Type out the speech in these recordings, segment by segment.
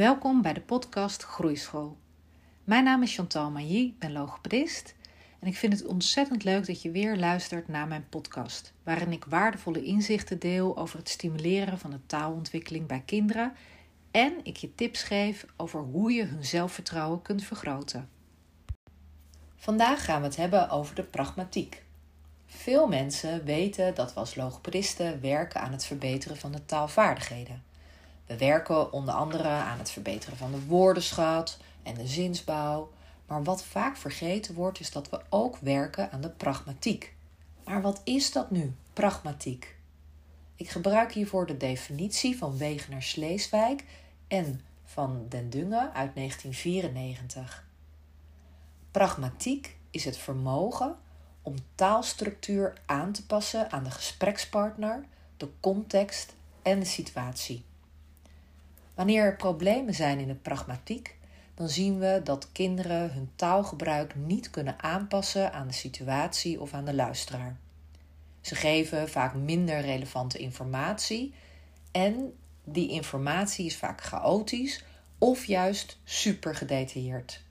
Welkom bij de podcast Groeischool. Mijn naam is Chantal Mailly, ik ben logopedist en ik vind het ontzettend leuk dat je weer luistert naar mijn podcast, waarin ik waardevolle inzichten deel over het stimuleren van de taalontwikkeling bij kinderen en ik je tips geef over hoe je hun zelfvertrouwen kunt vergroten. Vandaag gaan we het hebben over de pragmatiek. Veel mensen weten dat we als logopedisten werken aan het verbeteren van de taalvaardigheden. We werken onder andere aan het verbeteren van de woordenschat en de zinsbouw. Maar wat vaak vergeten wordt, is dat we ook werken aan de pragmatiek. Maar wat is dat nu, pragmatiek? Ik gebruik hiervoor de definitie van Wegener Sleeswijk en van Den Dungen uit 1994. Pragmatiek is het vermogen om taalstructuur aan te passen aan de gesprekspartner, de context en de situatie. Wanneer er problemen zijn in de pragmatiek, dan zien we dat kinderen hun taalgebruik niet kunnen aanpassen aan de situatie of aan de luisteraar. Ze geven vaak minder relevante informatie en die informatie is vaak chaotisch of juist super gedetailleerd.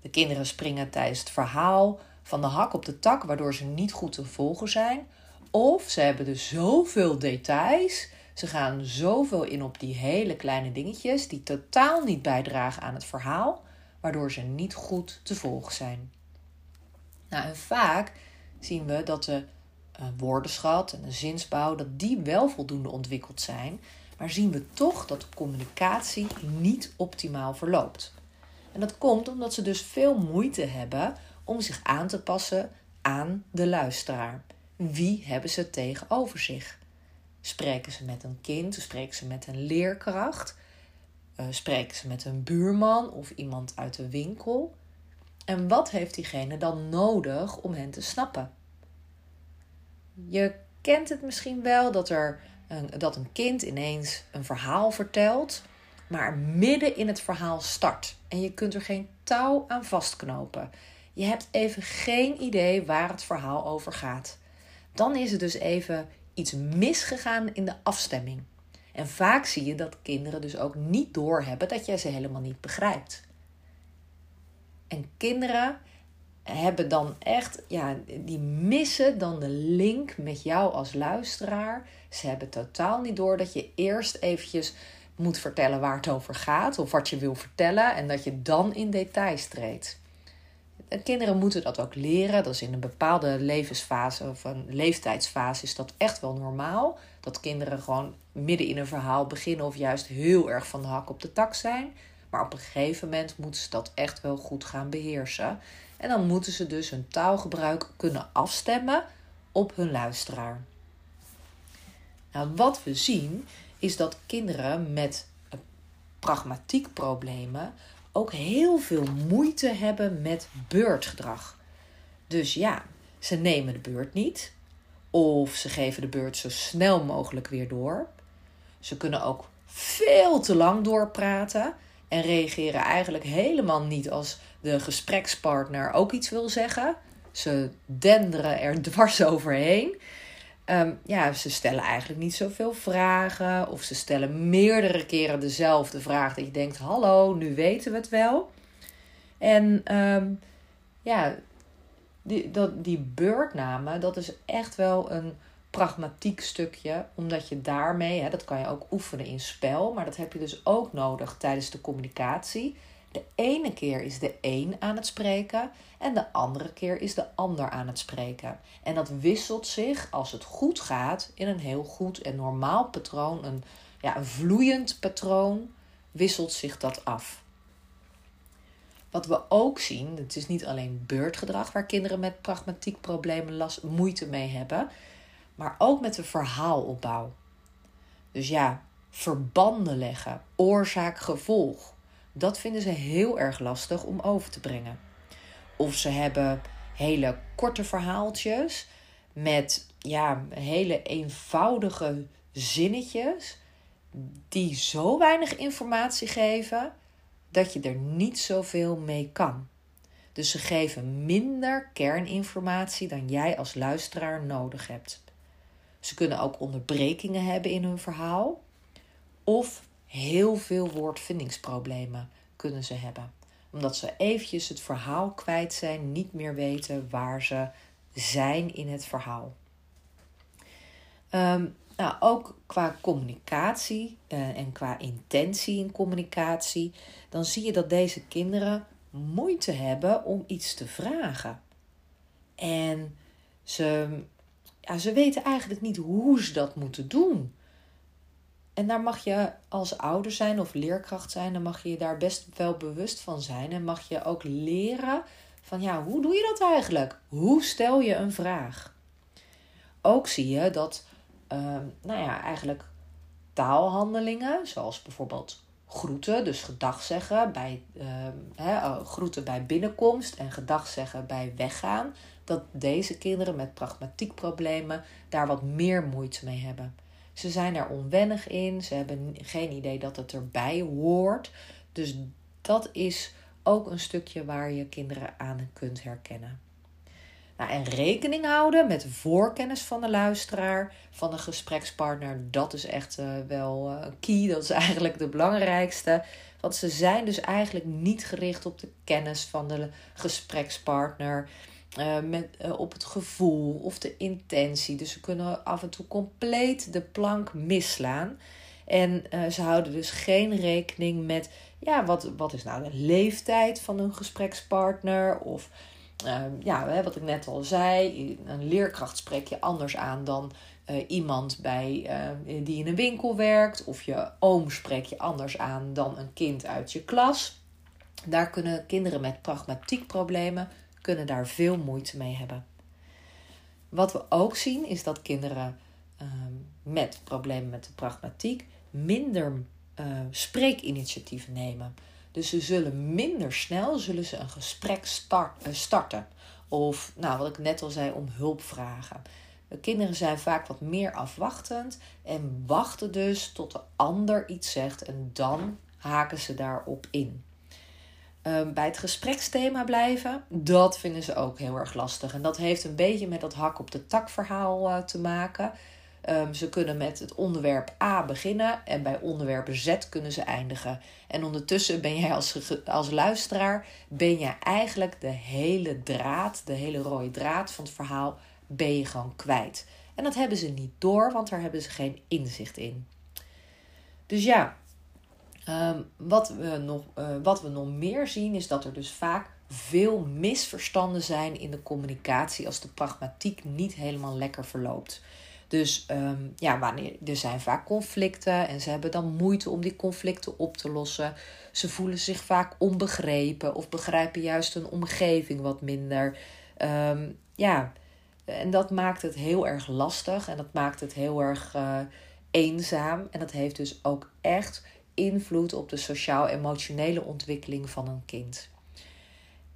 De kinderen springen tijdens het verhaal van de hak op de tak, waardoor ze niet goed te volgen zijn. Of ze hebben dus zoveel details ze gaan zoveel in op die hele kleine dingetjes die totaal niet bijdragen aan het verhaal, waardoor ze niet goed te volgen zijn. Nou, en vaak zien we dat de uh, woordenschat en de zinsbouw dat die wel voldoende ontwikkeld zijn, maar zien we toch dat de communicatie niet optimaal verloopt. En dat komt omdat ze dus veel moeite hebben om zich aan te passen aan de luisteraar. Wie hebben ze tegenover zich? Spreken ze met een kind? Spreken ze met een leerkracht? Uh, spreken ze met een buurman of iemand uit de winkel? En wat heeft diegene dan nodig om hen te snappen? Je kent het misschien wel dat, er een, dat een kind ineens een verhaal vertelt, maar midden in het verhaal start. En je kunt er geen touw aan vastknopen. Je hebt even geen idee waar het verhaal over gaat. Dan is het dus even iets misgegaan in de afstemming. En vaak zie je dat kinderen dus ook niet doorhebben dat jij ze helemaal niet begrijpt. En kinderen hebben dan echt, ja, die missen dan de link met jou als luisteraar. Ze hebben totaal niet door dat je eerst eventjes moet vertellen waar het over gaat of wat je wil vertellen en dat je dan in details treedt kinderen moeten dat ook leren. Dat is in een bepaalde levensfase of een leeftijdsfase is dat echt wel normaal. Dat kinderen gewoon midden in een verhaal beginnen of juist heel erg van de hak op de tak zijn. Maar op een gegeven moment moeten ze dat echt wel goed gaan beheersen. En dan moeten ze dus hun taalgebruik kunnen afstemmen op hun luisteraar. Nou, wat we zien is dat kinderen met pragmatiek problemen ook heel veel moeite hebben met beurtgedrag. Dus ja, ze nemen de beurt niet. Of ze geven de beurt zo snel mogelijk weer door. Ze kunnen ook veel te lang doorpraten en reageren eigenlijk helemaal niet als de gesprekspartner ook iets wil zeggen. Ze denderen er dwars overheen. Um, ja, ze stellen eigenlijk niet zoveel vragen. Of ze stellen meerdere keren dezelfde vraag. Dat je denkt: hallo, nu weten we het wel. En um, ja, die, dat, die beurtnamen, dat is echt wel een pragmatiek stukje. Omdat je daarmee, hè, dat kan je ook oefenen in spel. Maar dat heb je dus ook nodig tijdens de communicatie. De ene keer is de een aan het spreken en de andere keer is de ander aan het spreken. En dat wisselt zich, als het goed gaat, in een heel goed en normaal patroon, een, ja, een vloeiend patroon, wisselt zich dat af. Wat we ook zien, het is niet alleen beurtgedrag waar kinderen met pragmatiek problemen last, moeite mee hebben, maar ook met de verhaalopbouw. Dus ja, verbanden leggen, oorzaak-gevolg. Dat vinden ze heel erg lastig om over te brengen. Of ze hebben hele korte verhaaltjes met ja, hele eenvoudige zinnetjes die zo weinig informatie geven dat je er niet zoveel mee kan. Dus ze geven minder kerninformatie dan jij als luisteraar nodig hebt. Ze kunnen ook onderbrekingen hebben in hun verhaal of heel veel woordvindingsproblemen kunnen ze hebben. Omdat ze eventjes het verhaal kwijt zijn, niet meer weten waar ze zijn in het verhaal. Um, nou, ook qua communicatie uh, en qua intentie in communicatie, dan zie je dat deze kinderen moeite hebben om iets te vragen. En ze, ja, ze weten eigenlijk niet hoe ze dat moeten doen. En daar mag je als ouder zijn of leerkracht zijn, dan mag je je daar best wel bewust van zijn. En mag je ook leren van ja, hoe doe je dat eigenlijk? Hoe stel je een vraag? Ook zie je dat, ehm, nou ja, eigenlijk taalhandelingen, zoals bijvoorbeeld groeten, dus gedag zeggen bij, uh, groeten bij binnenkomst en gedag zeggen bij weggaan, dat deze kinderen met pragmatiekproblemen daar wat meer moeite mee hebben. Ze zijn er onwennig in, ze hebben geen idee dat het erbij hoort. Dus dat is ook een stukje waar je kinderen aan kunt herkennen. Nou, en rekening houden met voorkennis van de luisteraar, van de gesprekspartner, dat is echt uh, wel uh, key. Dat is eigenlijk de belangrijkste. Want ze zijn dus eigenlijk niet gericht op de kennis van de gesprekspartner. Uh, met, op het gevoel of de intentie. Dus ze kunnen af en toe compleet de plank misslaan. En ze houden dus geen rekening met, ja, wat, wat is nou de leeftijd van hun gesprekspartner? Of Ehm, ja, wat ik net al zei, een leerkracht spreek je anders aan dan iemand bij, die in een winkel werkt. Of je oom spreek je anders aan dan een kind uit je klas. Daar kunnen kinderen met pragmatiekproblemen kunnen daar veel moeite mee hebben. Wat we ook zien is dat kinderen uh, met problemen met de pragmatiek minder uh, spreekinitiatief nemen. Dus ze zullen minder snel zullen ze een gesprek uh, starten. Of, nou, wat ik net al zei, om hulp vragen. De kinderen zijn vaak wat meer afwachtend en wachten dus tot de ander iets zegt en dan haken ze daarop in. Um, bij het gespreksthema blijven, dat vinden ze ook heel erg lastig. En dat heeft een beetje met dat hak op de tak verhaal uh, te maken. Um, ze kunnen met het onderwerp A beginnen en bij onderwerp Z kunnen ze eindigen. En ondertussen ben jij als, als luisteraar, ben je eigenlijk de hele draad, de hele rode draad van het verhaal, ben je gewoon kwijt. En dat hebben ze niet door, want daar hebben ze geen inzicht in. Dus ja, um, wat, we nog, uh, wat we nog meer zien is dat er dus vaak veel misverstanden zijn in de communicatie als de pragmatiek niet helemaal lekker verloopt. Dus um, ja, wanneer, er zijn vaak conflicten en ze hebben dan moeite om die conflicten op te lossen. Ze voelen zich vaak onbegrepen of begrijpen juist hun omgeving wat minder. Um, ja, en dat maakt het heel erg lastig en dat maakt het heel erg uh, eenzaam. En dat heeft dus ook echt invloed op de sociaal-emotionele ontwikkeling van een kind.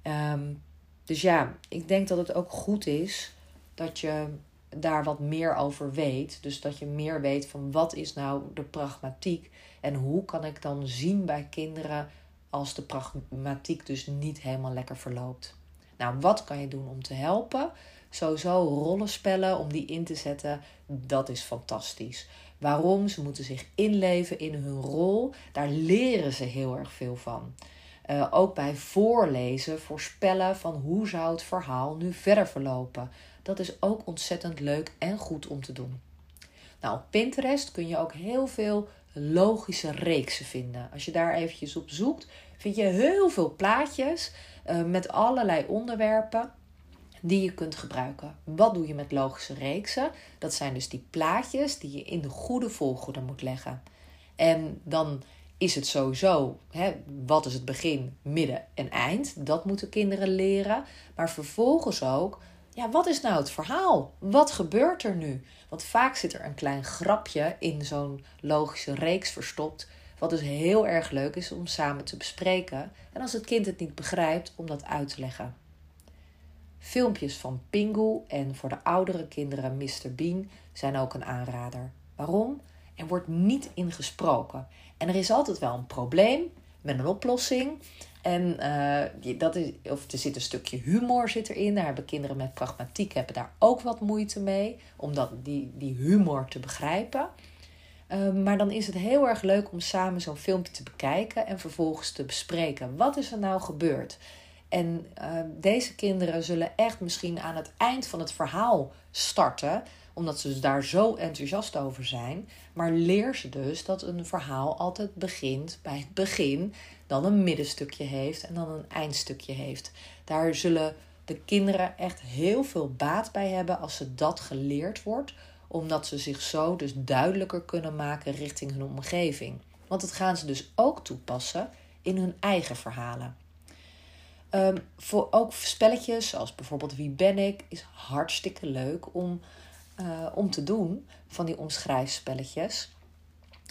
Um, dus ja, ik denk dat het ook goed is dat je daar wat meer over weet. Dus dat je meer weet van wat is nou de pragmatiek en hoe kan ik dan zien bij kinderen als de pragmatiek dus niet helemaal lekker verloopt. Nou, wat kan je doen om te helpen? Sowieso rollenspellen om die in te zetten, dat is fantastisch. Waarom? Ze moeten zich inleven in hun rol. Daar leren ze heel erg veel van. Uh, ook bij voorlezen, voorspellen van hoe zou het verhaal nu verder verlopen. Dat is ook ontzettend leuk en goed om te doen. Nou, op Pinterest kun je ook heel veel logische reeksen vinden. Als je daar eventjes op zoekt, vind je heel veel plaatjes uh, met allerlei onderwerpen die je kunt gebruiken. Wat doe je met logische reeksen? Dat zijn dus die plaatjes die je in de goede volgorde moet leggen. En dan is het sowieso, hè, wat is het begin, midden en eind? Dat moeten kinderen leren. Maar vervolgens ook, ja, wat is nou het verhaal? Wat gebeurt er nu? Want vaak zit er een klein grapje in zo'n logische reeks verstopt. Wat dus heel erg leuk is om samen te bespreken. En als het kind het niet begrijpt, om dat uit te leggen. Filmpjes van Pingu en voor de oudere kinderen Mr. Bean zijn ook een aanrader. Waarom? Er wordt niet ingesproken. En er is altijd wel een probleem met een oplossing. En uh, dat is, of er zit een stukje humor zit erin. Daar hebben kinderen met pragmatiek hebben daar ook wat moeite mee. Om dat, die, die humor te begrijpen. Ehm, maar dan is het heel erg leuk om samen zo'n filmpje te bekijken en vervolgens te bespreken. Wat is er nou gebeurd? En ehm, deze kinderen zullen echt misschien aan het eind van het verhaal starten, omdat ze daar zo enthousiast over zijn. Maar leer ze dus dat een verhaal altijd begint bij het begin, dan een middenstukje heeft en dan een eindstukje heeft. Daar zullen de kinderen echt heel veel baat bij hebben als ze dat geleerd wordt, omdat ze zich zo dus duidelijker kunnen maken richting hun omgeving. Want dat gaan ze dus ook toepassen in hun eigen verhalen. Um, voor ook spelletjes zoals bijvoorbeeld Wie ben ik is hartstikke leuk om, uh, om te doen van die omschrijfspelletjes.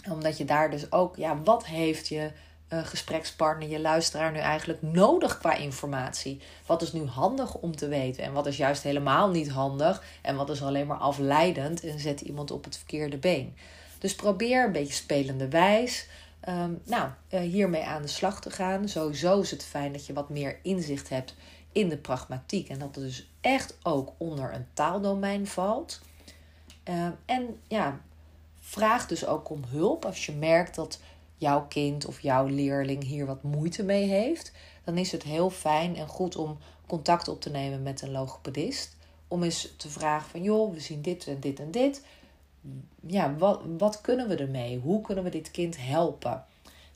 Omdat je daar dus ook, ja, wat heeft je uh, gesprekspartner, je luisteraar nu eigenlijk nodig qua informatie? Wat is nu handig om te weten en wat is juist helemaal niet handig en wat is alleen maar afleidend en zet iemand op het verkeerde been? Dus probeer een beetje spelende wijs. Um, nou, uh, hiermee aan de slag te gaan. Sowieso is het fijn dat je wat meer inzicht hebt in de pragmatiek en dat het dus echt ook onder een taaldomein valt. Uh, en ja, vraag dus ook om hulp als je merkt dat jouw kind of jouw leerling hier wat moeite mee heeft, dan is het heel fijn en goed om contact op te nemen met een logopedist. Om eens te vragen van joh, we zien dit en dit en dit. Ja, wat, wat kunnen we ermee? Hoe kunnen we dit kind helpen?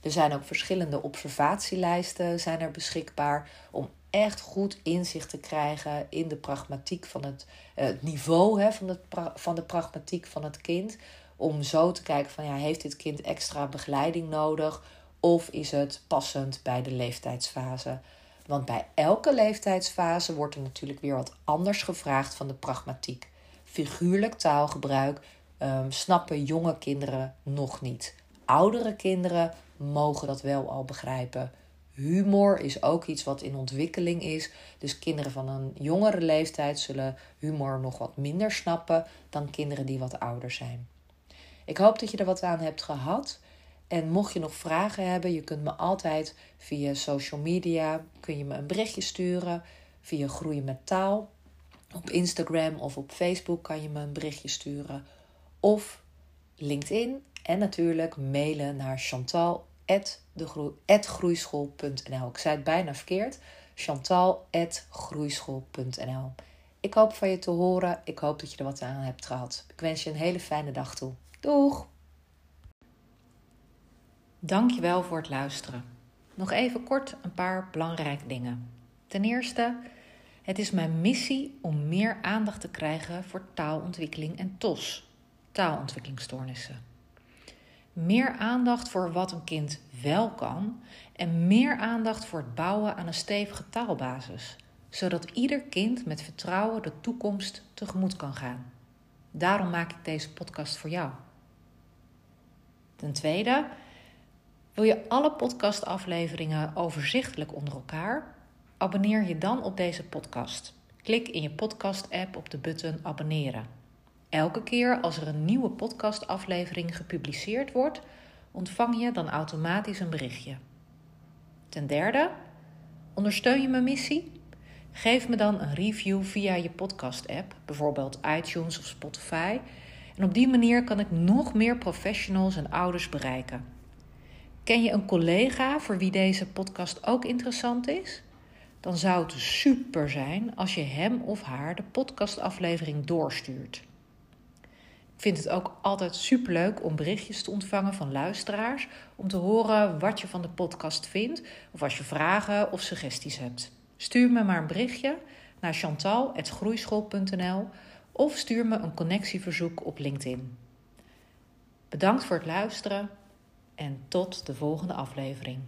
Er zijn ook verschillende observatielijsten zijn er beschikbaar om echt goed inzicht te krijgen in de pragmatiek van het, het niveau hè, van, het, van de pragmatiek van het kind. Om zo te kijken van ja, heeft dit kind extra begeleiding nodig? Of is het passend bij de leeftijdsfase? Want bij elke leeftijdsfase wordt er natuurlijk weer wat anders gevraagd van de pragmatiek. Figuurlijk taalgebruik um, snappen jonge kinderen nog niet. Oudere kinderen mogen dat wel al begrijpen. Humor is ook iets wat in ontwikkeling is. Dus kinderen van een jongere leeftijd zullen humor nog wat minder snappen dan kinderen die wat ouder zijn. Ik hoop dat je er wat aan hebt gehad. En mocht je nog vragen hebben, je kunt me altijd via social media kun je me een berichtje sturen. Via Groeien met Taal. Op Instagram of op Facebook kan je me een berichtje sturen. Of LinkedIn. En natuurlijk mailen naar chantal.groeischool.nl. Ik zei het bijna verkeerd. chantal.groeischool.nl. Ik hoop van je te horen. Ik hoop dat je er wat aan hebt gehad. Ik wens je een hele fijne dag toe. Doeg! Dankjewel voor het luisteren. Nog even kort een paar belangrijke dingen. Ten eerste, het is mijn missie om meer aandacht te krijgen voor taalontwikkeling en TOS, taalontwikkelingsstoornissen. Meer aandacht voor wat een kind wel kan en meer aandacht voor het bouwen aan een stevige taalbasis, zodat ieder kind met vertrouwen de toekomst tegemoet kan gaan. Daarom maak ik deze podcast voor jou. Ten tweede, wil je alle podcastafleveringen overzichtelijk onder elkaar? Abonneer je dan op deze podcast. Klik in je podcast-app op de button abonneren. Elke keer als er een nieuwe podcastaflevering gepubliceerd wordt, ontvang je dan automatisch een berichtje. Ten derde, ondersteun je mijn missie? Geef me dan een review via je podcast-app, bijvoorbeeld iTunes of Spotify en op die manier kan ik nog meer professionals en ouders bereiken. Ken je een collega voor wie deze podcast ook interessant is? Dan zou het super zijn als je hem of haar de podcastaflevering doorstuurt. Vind het ook altijd superleuk om berichtjes te ontvangen van luisteraars om te horen wat je van de podcast vindt of als je vragen of suggesties hebt. Stuur me maar een berichtje naar chantal@groeischool.nl of stuur me een connectieverzoek op LinkedIn. Bedankt voor het luisteren en tot de volgende aflevering.